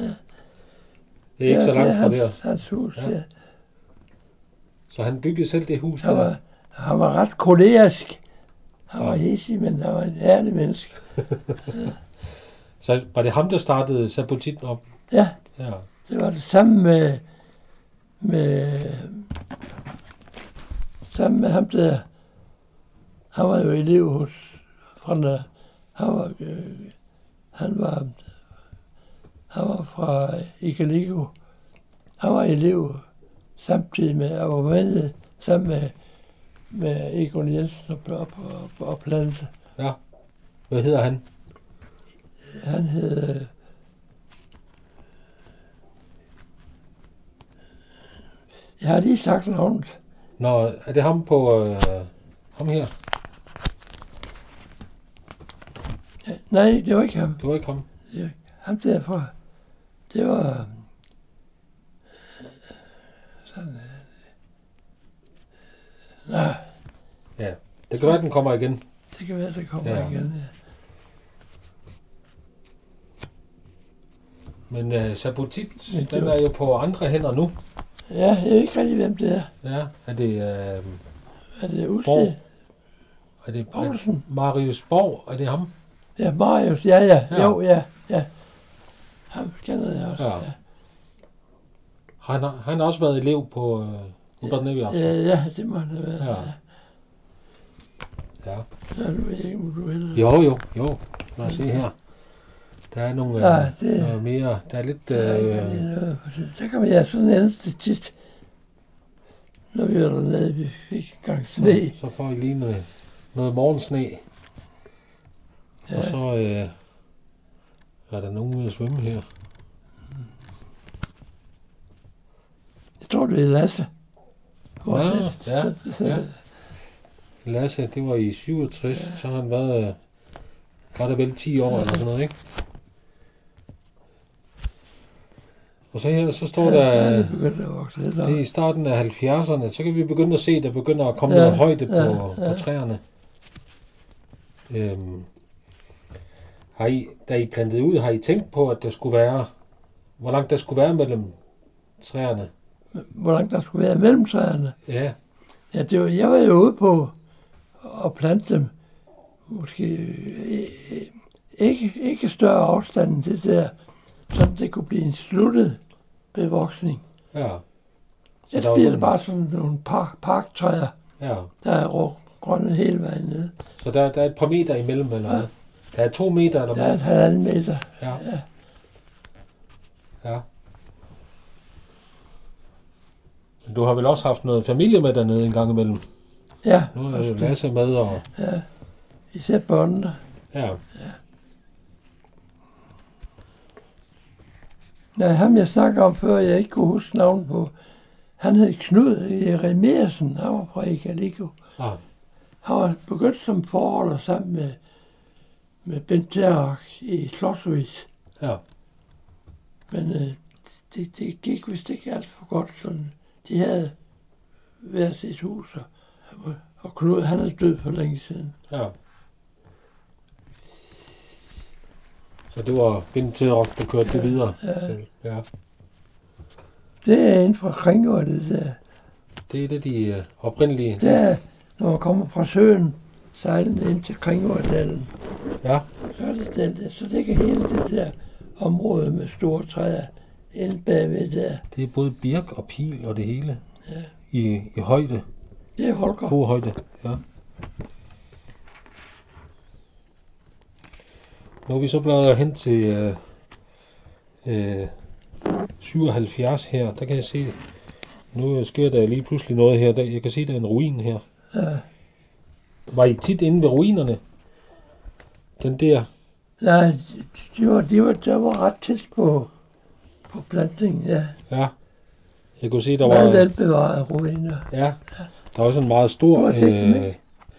Det er ikke så langt fra der. hans hus, Ja. ja. ja. Så han byggede selv det hus der. var, han var ret kolerisk. Han var Ja. hissig, men han var en ærlig menneske. Så var det ham, der startede Sabotitten op? Ja, Ja. det var det samme med, med, sammen med ham der. Han var jo elev hos, fra han var, øh, han var, han var fra Ikaligo. Han var elev samtidig med, og var med sammen med, med Egon Jensen og, og, og, og Plante. Hvad hedder han? Han hed... øh, Jeg har lige sagt navnet. Nå, er det ham på... Øh, ham her? Ja, Nej, det var ikke ham. Det var ikke ham. Det var ham derfra. Det var... øh, Sådan... Nej, Det kan være, den kommer igen. det kan være, det kommer Ja. ja. igen. Ja. Men øh, Sabotit, Men den var- er jo på andre hænder nu. ja, jeg ved ikke rigtig, hvem det er. Ja, er det... Øh, Er det Borg. Uste er det Poulsen? Marius Borg, er det ham? Ja, Marius. Ja, ja. Ja. Jo, ja, ja. Ham kender jeg også. Ja. Ja. Han har, han har også været elev på øh, Robert Nevy Ja, ja, det må det være. Ja. Ja. Ja. Så er du ikke, om du vil. Jo, jo, jo. Lad os se her. Der er nogle Ja, øh, det- noget mere. Der er lidt... Der ikke rigtig Øh, det. Der kan man ja sådan en det tit. Når vi var dernede, vi fik en gang sne. så får I lige noget, noget morgensne. Ja. Og så øh, er der nogen ude at svømme her. Jeg tror, det er Lasse. Vores Ja, ja, ja. Lasse, det var i 67, ja. så har han været godt og vel 10 år eller sådan noget, ikke? Og så her, så står Ja, der, der det op. det er i starten af 70'erne, så kan vi begynde at se, at der begynder at komme Ja, noget højde på, ja, på ja. træerne. Øhm, har I, da I plantede ud, har I tænkt på, at der skulle være, hvor langt der skulle være mellem træerne? Hvor langt der skulle være mellem træerne. Ja, Ja, det var, jeg var jo ude på at plante dem. Måske øh, ikke, ikke større afstand end det der, så det kunne blive en sluttet bevoksning. Ja. Så var bliver det bare sådan nogle park, parktræer, Ja. der er grønne hele vejen ned. Så der, der er et par meter imellem, eller hvad? Der er to meter, eller Der er et halvanden meter. Ja. Ja. Ja. Men du har vel også haft noget familie med dernede en gang imellem? Ja, Nu er det. Lasse med, og ja. Især børnene. ja. Ja, ham jeg snakker om før, jeg ikke kunne huske navn på, han hed Knud Remersen, han var fra Ikaligo. Ah, Han var begyndt som forholder sammen med, med Bent i Klostervis. ja. Men øh, det, det gik vist ikke alt for godt. Sådan. De havde hver sit hus, og, og Knud han er død for længe siden. Ja. Så det var Bind til Rock, der kørte det videre Ja. selv. Ja. Det er inden for Kringård, det der. Det er det, de øh, oprindelige. Det er, når man kommer fra søen, sejlende ind til Kringårddalen, Ja. så er det den der. Så ligger hele det der område med store træer inde bagved der. Det er både birk og pil og det hele. Ja. I, i højde. Det er Holger. God højde. Ja. Nu er vi så blevet hen til øh, øh, 77 her. Der kan jeg se, nu sker der lige pludselig noget her. Der, jeg kan se, der er en ruin her. Ja. Var I tit inde ved ruinerne? Den der? Nej, de, de, var, de var, der var ret tæt på, på plantningen, ja. Ja. Jeg kunne se, der Meget var... velbevarede ruiner. Ja, der var sådan en meget stor... Dem, ikke?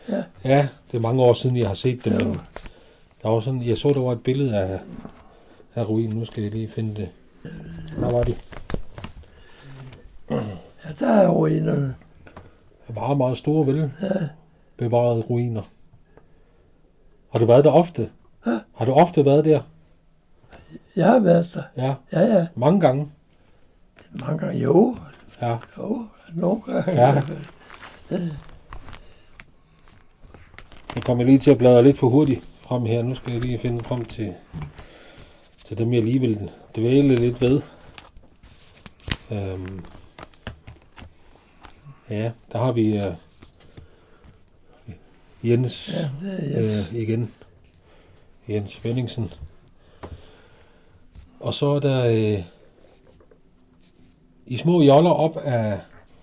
Ja. Ja. ja, det er mange år siden, jeg har set dem, Jo. men der var sådan, jeg så, der var et billede af, af ruinen. Nu skal jeg lige finde det. Hvor var de? Ja, der er ruinerne. Meget, meget store, vel Ja, bevarede ruiner. Har du været der ofte? Ja. Har du ofte været der? Jeg har været der. Ja, Ja, ja. mange gange. Mange gange. Jo, Ja, jo. Nogle gange. Ja. jeg kommer lige til at bladre lidt for hurtigt frem her. Nu skal jeg lige finde frem til, til dem, jeg lige vil dvæle lidt ved. Øhm. Ja, der har vi uh, Jens Ja, yes. øh, igen. Jens Venningsen. Og så er der øh, i små joller op af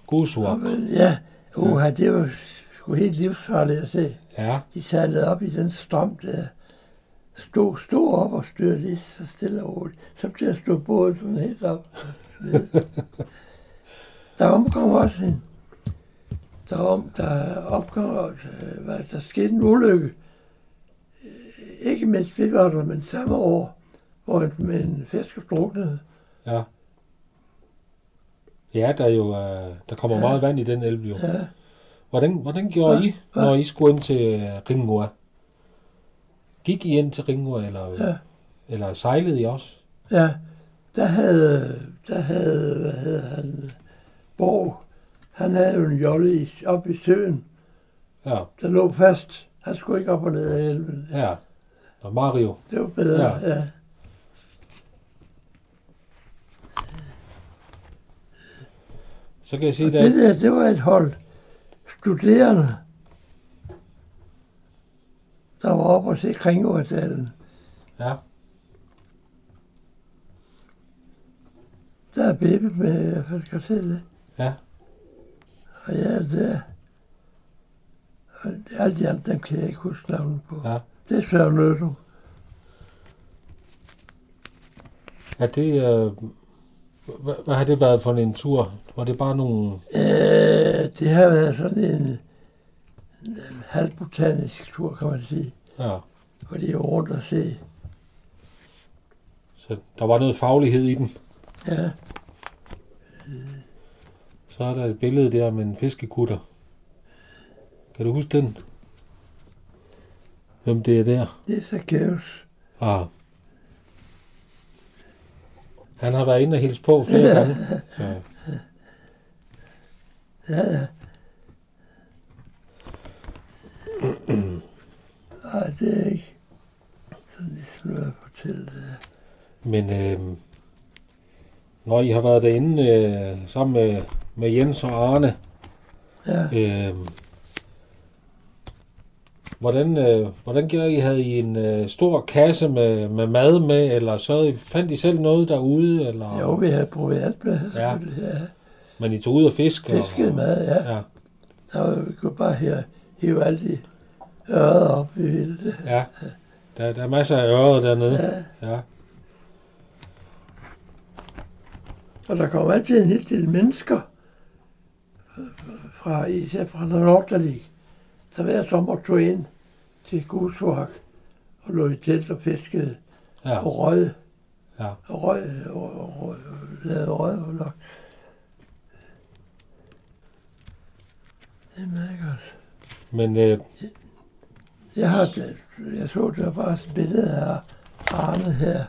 Gosuak. Ja, uha, det var sgu helt livsfarligt at se. Ja, De sejlede op i den strøm der. Stod, stod op og styrte lige så stille og roligt. Så til at stå båden sådan helt op. der omkom også en. Der, om, der opkom, øh, der skete en ulykke. Øh, Ikke var der, men samme år, hvor en, en fisker druknede. ja. Ja, der er jo øh, der kommer Ja. meget vand i den elv jo. Ja, Hvordan, hvordan gjorde Ja, I, ja. når I skulle ind til øh, Ringua? Gik I ind til Ringua, eller, ja, eller sejlede I også? ja. Der havde, der havde, hvad hedder han, Borg, han havde jo en jolle i, op i søen, Ja, der lå fast. Han skulle ikke op og ned af elven. ja. Og Mario. Det var bedre, Ja. ja. Så kan jeg se, Og der det der, det var et hold studerende, der var oppe og se Kringårdalen. Ja, Der er Bebe med, hvert fald kan se det. ja. Og jeg er der. Og alle de andre, dem kan jeg ikke huske navnet på. Ja. Det er Søren Nødum. Er det, øh, hvad, har det været for en tur? Var det bare nogle... Øh, det har været sådan en, en halvbotanisk tur, kan man sige. Ja, Hvor de er rundt og se. så der var noget faglighed i den. Ja, Så er der et billede der med en fiskekutter. Kan du huske den? Hvem det er der? det er Zacchaeus. Ah. Han har været inde og hilse på flere gange. Så, Ja, ja. Ej, det er ikke sådan ligesom noget på teltet. Men øh, når I har været derinde øh, sammen med, med Jens og Arne, Ja, øh, hvordan, øh, hvordan gjorde I? Havde I en øh, stor kasse med, med mad med, eller så fandt I selv noget derude? Eller, jo, vi havde proviant med, Ja. selvfølgelig. Ja. Men I tog ud og fiske? Fisket og, mad, ja. Ja, Der var, vi kunne bare her, hive alle de ører op, vi ville ja. Der, der er masser af ører dernede. Ja. Ja. Og der kom altid en hel del mennesker, fra, især fra Nordderlig, der hver sommer tog ind til Gusvåg og lå i telt og fiskede Ja. og røg, ja. og røg, og, og, og lavede røghuller. Det er meget godt. Men øh, Jeg, har, jeg så, der var et billede af Arne her.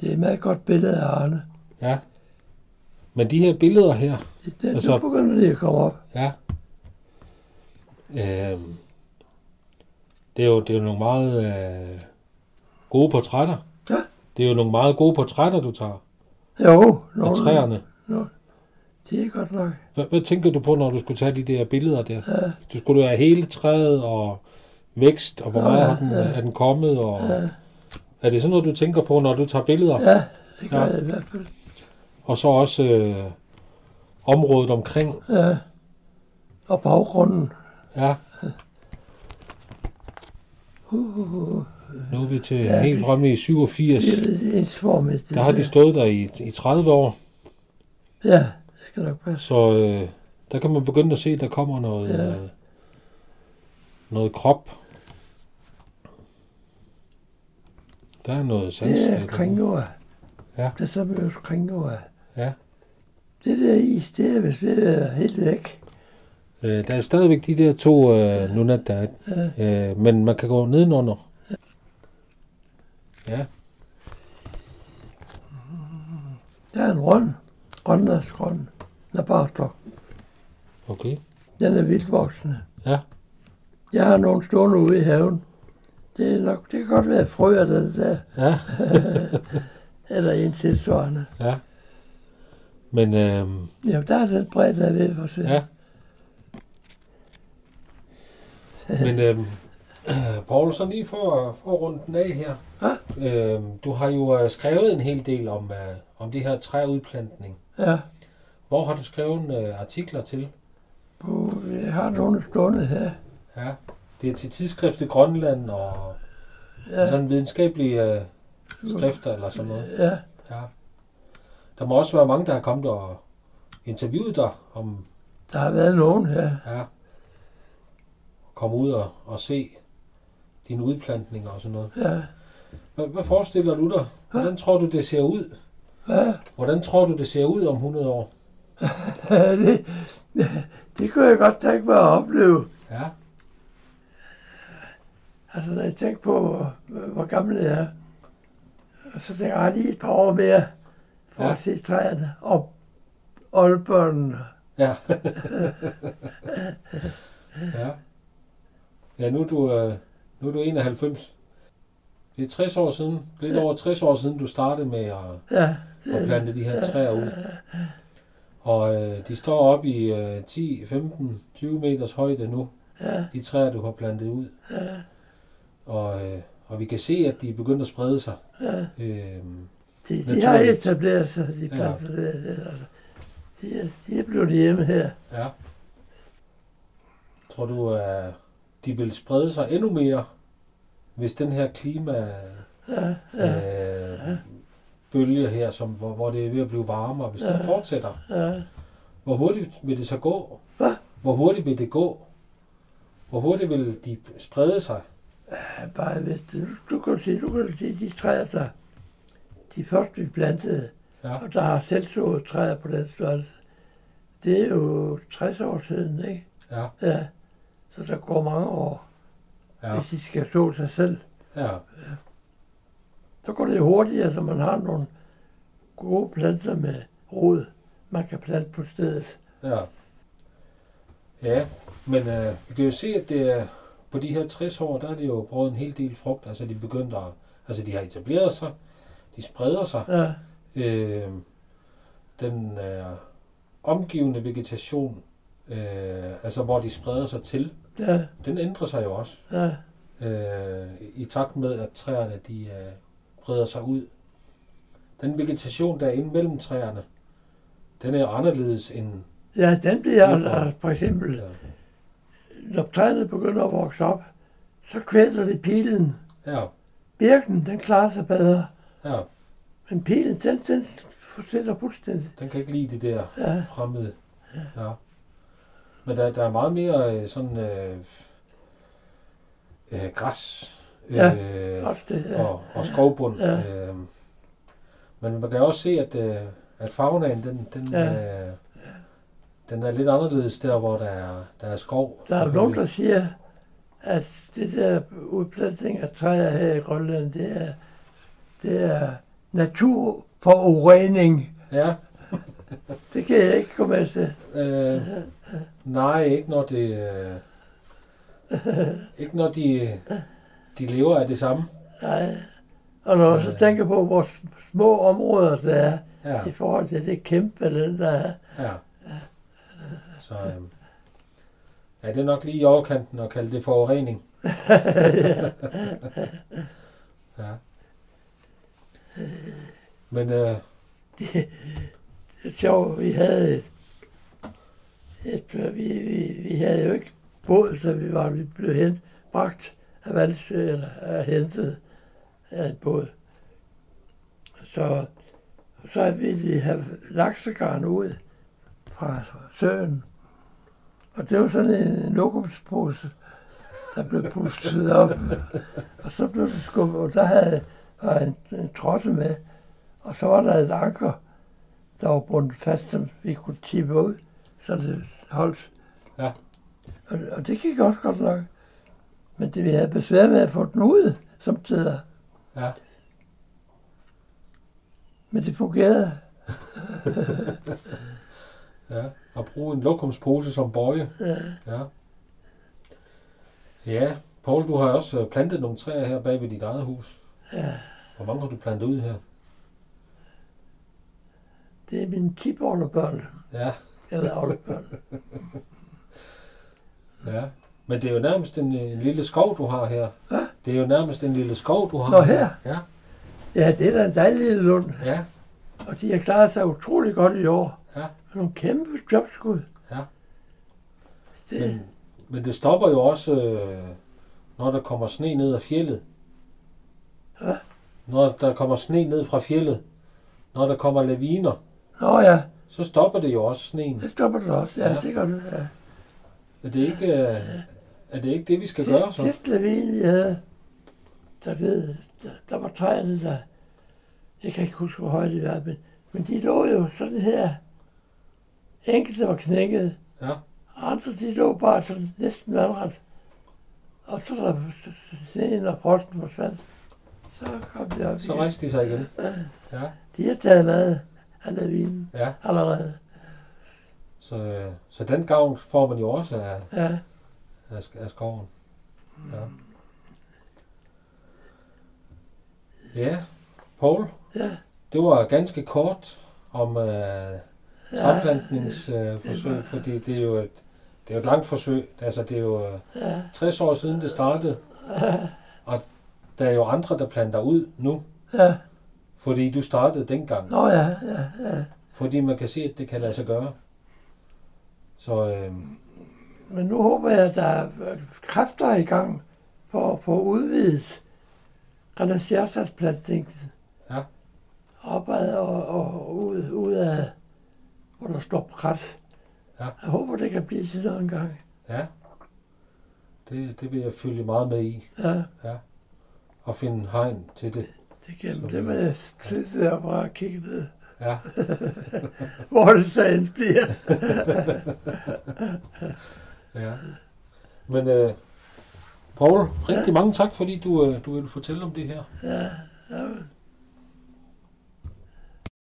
Det er et meget godt billede af Arne. ja. Men de her billeder her, Det, det, Altså- nu begynder det at komme op. Ja. Øh, det, er jo, det er jo nogle meget øh, gode portrætter. Ja. Det er jo nogle meget gode portrætter, du tager Jo, af nogle, træerne. det er godt nok. Hvad, hvad tænker du på, når du skulle tage de der billeder der? Ja, Du skulle have hele træet og vækst, og hvor Ja, meget har den, ja. er den kommet? Og, ja, er det sådan noget, du tænker på, når du tager billeder? ja det gør Ja. jeg i hvert fald. Og så også øh, området omkring. Ja. Og baggrunden. Ja, Uh, uh, uh. nu er vi til Ja, helt fremme i 87. Det er lidt ensformigt. Der har de stået der i, i 30 år. Ja, det skal nok passe. Så øh, der kan man begynde at se, at der kommer noget, Ja. ja. øh, noget krop. Der er noget sans. Det er kringoer. Ja. Det er så med kringoer. Ja. Det der is, det er vist ved at være helt væk. Øh, der er stadigvæk de der to øh, nunat, der er, Ja. øh, men man kan gå nedenunder. Ja, Der er en rund. Rønnersgrøn. Nabartok. okay. Den er vildvoksende. Ja. Jeg har nogle stående ude i haven. Det, er nok, det kan godt være frøer, der, der Ja, eller en tilsvarende. ja. Men øh, Ja, der er den bredde, der er ved for sig. ja. Men øh, Paul, så lige for, for at runde den af her. Øh, du har jo øh, skrevet en hel del om, øh, om det her træudplantning. ja. Hvor har du skrevet øh, artikler til? På, jeg har nogle stående her. Ja, det er til tidsskriftet Grønland og ja. Ja, sådan videnskabelige øh, skrifter eller sådan noget. ja. Ja. Der må også være mange, der har kommet og interviewet dig om Der har været nogen her. ja, komme ud og, og se dine udplantninger og sådan noget. Ja. Hvad, hvad forestiller du dig? Hvordan tror du, det ser ud? Hvad? Hvordan tror du, det ser ud om 100 år? det, det kunne jeg godt tænke mig at opleve. Ja, Altså, når jeg tænker på, hvor- hvor gammel jeg er, og så tænker jeg lige et par år mere, for Ja. at se træerne og oldbørnene. ja. ja. Ja, nu er du, øh, nu er du 91. Det er 60 år siden, lidt over 60 år siden, du startede med at, Ja, at plante de her træer ud. Og øh, de står op i øh, 10, 15, 20 meters højde nu, ja, de træer, du har plantet ud. ja, Og, øh, og vi kan se, at de er begyndt at sprede sig. ja. Øh, De, de har etableret sig, de pladser ja. der. der altså. de, er, de er blevet hjemme her. ja. Tror du, at de vil sprede sig endnu mere, hvis den her klima Ja, ja, øh, bølge her, som, hvor, hvor det er ved at blive varmere, hvis ja. den fortsætter, ja. hvor hurtigt vil det så gå? Hvad? Hvor hurtigt vil det gå? Hvor hurtigt vil de sprede sig? Ja, bare hvis du, du kan se, du kan se de træer, der de første vi plantede, Ja, og der har selvsået træer på den størrelse. Det er jo 60 år siden, ikke? ja, Ja. Så der går mange år, ja. hvis de skal så sig selv. ja. Så går det hurtigere, når man har nogle gode planter med rod, man kan plante på stedet. Ja. Ja, men øh, vi kan jo se, at det er på de her 60 år, der er det jo brugt en hel del frugt. Altså de begyndte at, altså de har etableret sig, de spreder sig. Ja, Øh, den øh, omgivende vegetation, øh, altså hvor de spreder sig til, ja, den ændrer sig jo også. ja, øh, i takt med, at træerne de øh, breder sig ud. Den vegetation, der er inde mellem træerne, den er anderledes end... ja, den bliver altså, for eksempel, Ja, når træerne begynder at vokse op, så kvæler det pilen. ja, Birken, den klarer sig bedre, ja men pilen, den, den forsvinder fuldstændig. den kan ikke lide det der Ja, fremmede. Ja. Men der, der er meget mere øh, sådan øh, øh, græs Ja, øh, også det. Ja. og, og skovbund. Ja. Øh, men man kan også se, at, øh, at faunaen, den, den, Ja. øh, den er lidt anderledes der, hvor der er, der er skov. Der er nogen, der siger, at det der udplantning af træer her i Grønland, det er, det er naturforurening. Ja, Det kan jeg ikke gå med til. øh, nej, ikke når det... Øh, ikke når de, de lever af det samme. Nej. Og når jeg så tænker på, hvor små områder der er, Ja, i forhold til det kæmpe land, der er. ja. Så øh, ja, det er nok lige i overkanten at kalde det forurening. ja. Men øh, Det er sjovt, vi havde et, et øh, vi, vi, vi havde jo ikke båd, så vi var vi blev hen, bragt af Valsø, eller af hentet af et båd. Så, så ville vi have laksegarn ud fra søen. Og det var sådan en lokumspose, der blev pustet op. Og så blev det skubbet, og der havde var en, en trosse med. Og så var der et anker, der var bundet fast, som vi kunne tippe ud, så det holdt. Ja. Og, og det gik også godt nok. Men det, vi havde besvær med at få den ud, som tider. ja, Men det fungerede. ja, at bruge en lokumspose som bøje. Ja. Ja. Ja, Paul, du har også øh, plantet nogle træer her bag ved dit eget hus. ja. Hvor mange har du plantet ud her? Det er mine tipoldebørn, Ja, eller oldebørn. ja. Men det er jo nærmest en, en lille skov, du har her. Hvad? Det er jo nærmest en lille skov, du har. Nå, her? Ja, Ja, det er da en dejlig lille lund. ja, Og de har klaret sig utrolig godt i år. Ja. Med nogle kæmpe jobskud. Ja. Det, men, men det stopper jo også, øh, når der kommer sne ned af fjellet. Hvad? Når der kommer sne ned fra fjellet. Når der kommer laviner, Nå ja, så stopper det jo også sneen. det stopper det også. Ja, Ja. ja. det gør det. Ja. Er det ikke, øh, er det, ikke det, vi skal Sidst, gøre så? sidst lavine, vi havde, der, ved, der, der var træerne, der, jeg kan ikke huske, hvor højt de var, men, men de lå jo sådan her. Enkelte var knækket, Ja, og andre de lå bare sådan næsten vandret. Og så der sneen og frosten forsvandt. Så kom de op så igen. rejste de sig igen. Ja, De har taget mad af lavinen ja. allerede. Så, øh, så den gavn får man jo også af, Ja, af, af skoven. Ja. Ja, Paul, ja, det var ganske kort om øh, træplantningsforsøg, øh, fordi det er jo et, det er jo et langt forsøg. Altså, det er jo øh, ja, 60 år siden, det startede, og der er jo andre, der planter ud nu, ja. Fordi du startede dengang. Nå ja, ja, ja. Fordi man kan se, at det kan lade sig gøre. Så øh, Men nu håber jeg, at der er kræfter i gang for at få udvidet relationsplantningen. Ja. Opad og, og ud, ud af, hvor der står krat. Ja. Jeg håber, det kan blive til noget engang. ja, det, det vil jeg følge meget med i, Ja, og finde hegn til det. Det kan Så- det med at sidde der og bare kigge ned, Ja, hvor det så end bliver. ja. Men øh, Paul, rigtig mange tak, fordi du, øh, du ville fortælle om det her. Ja, ja,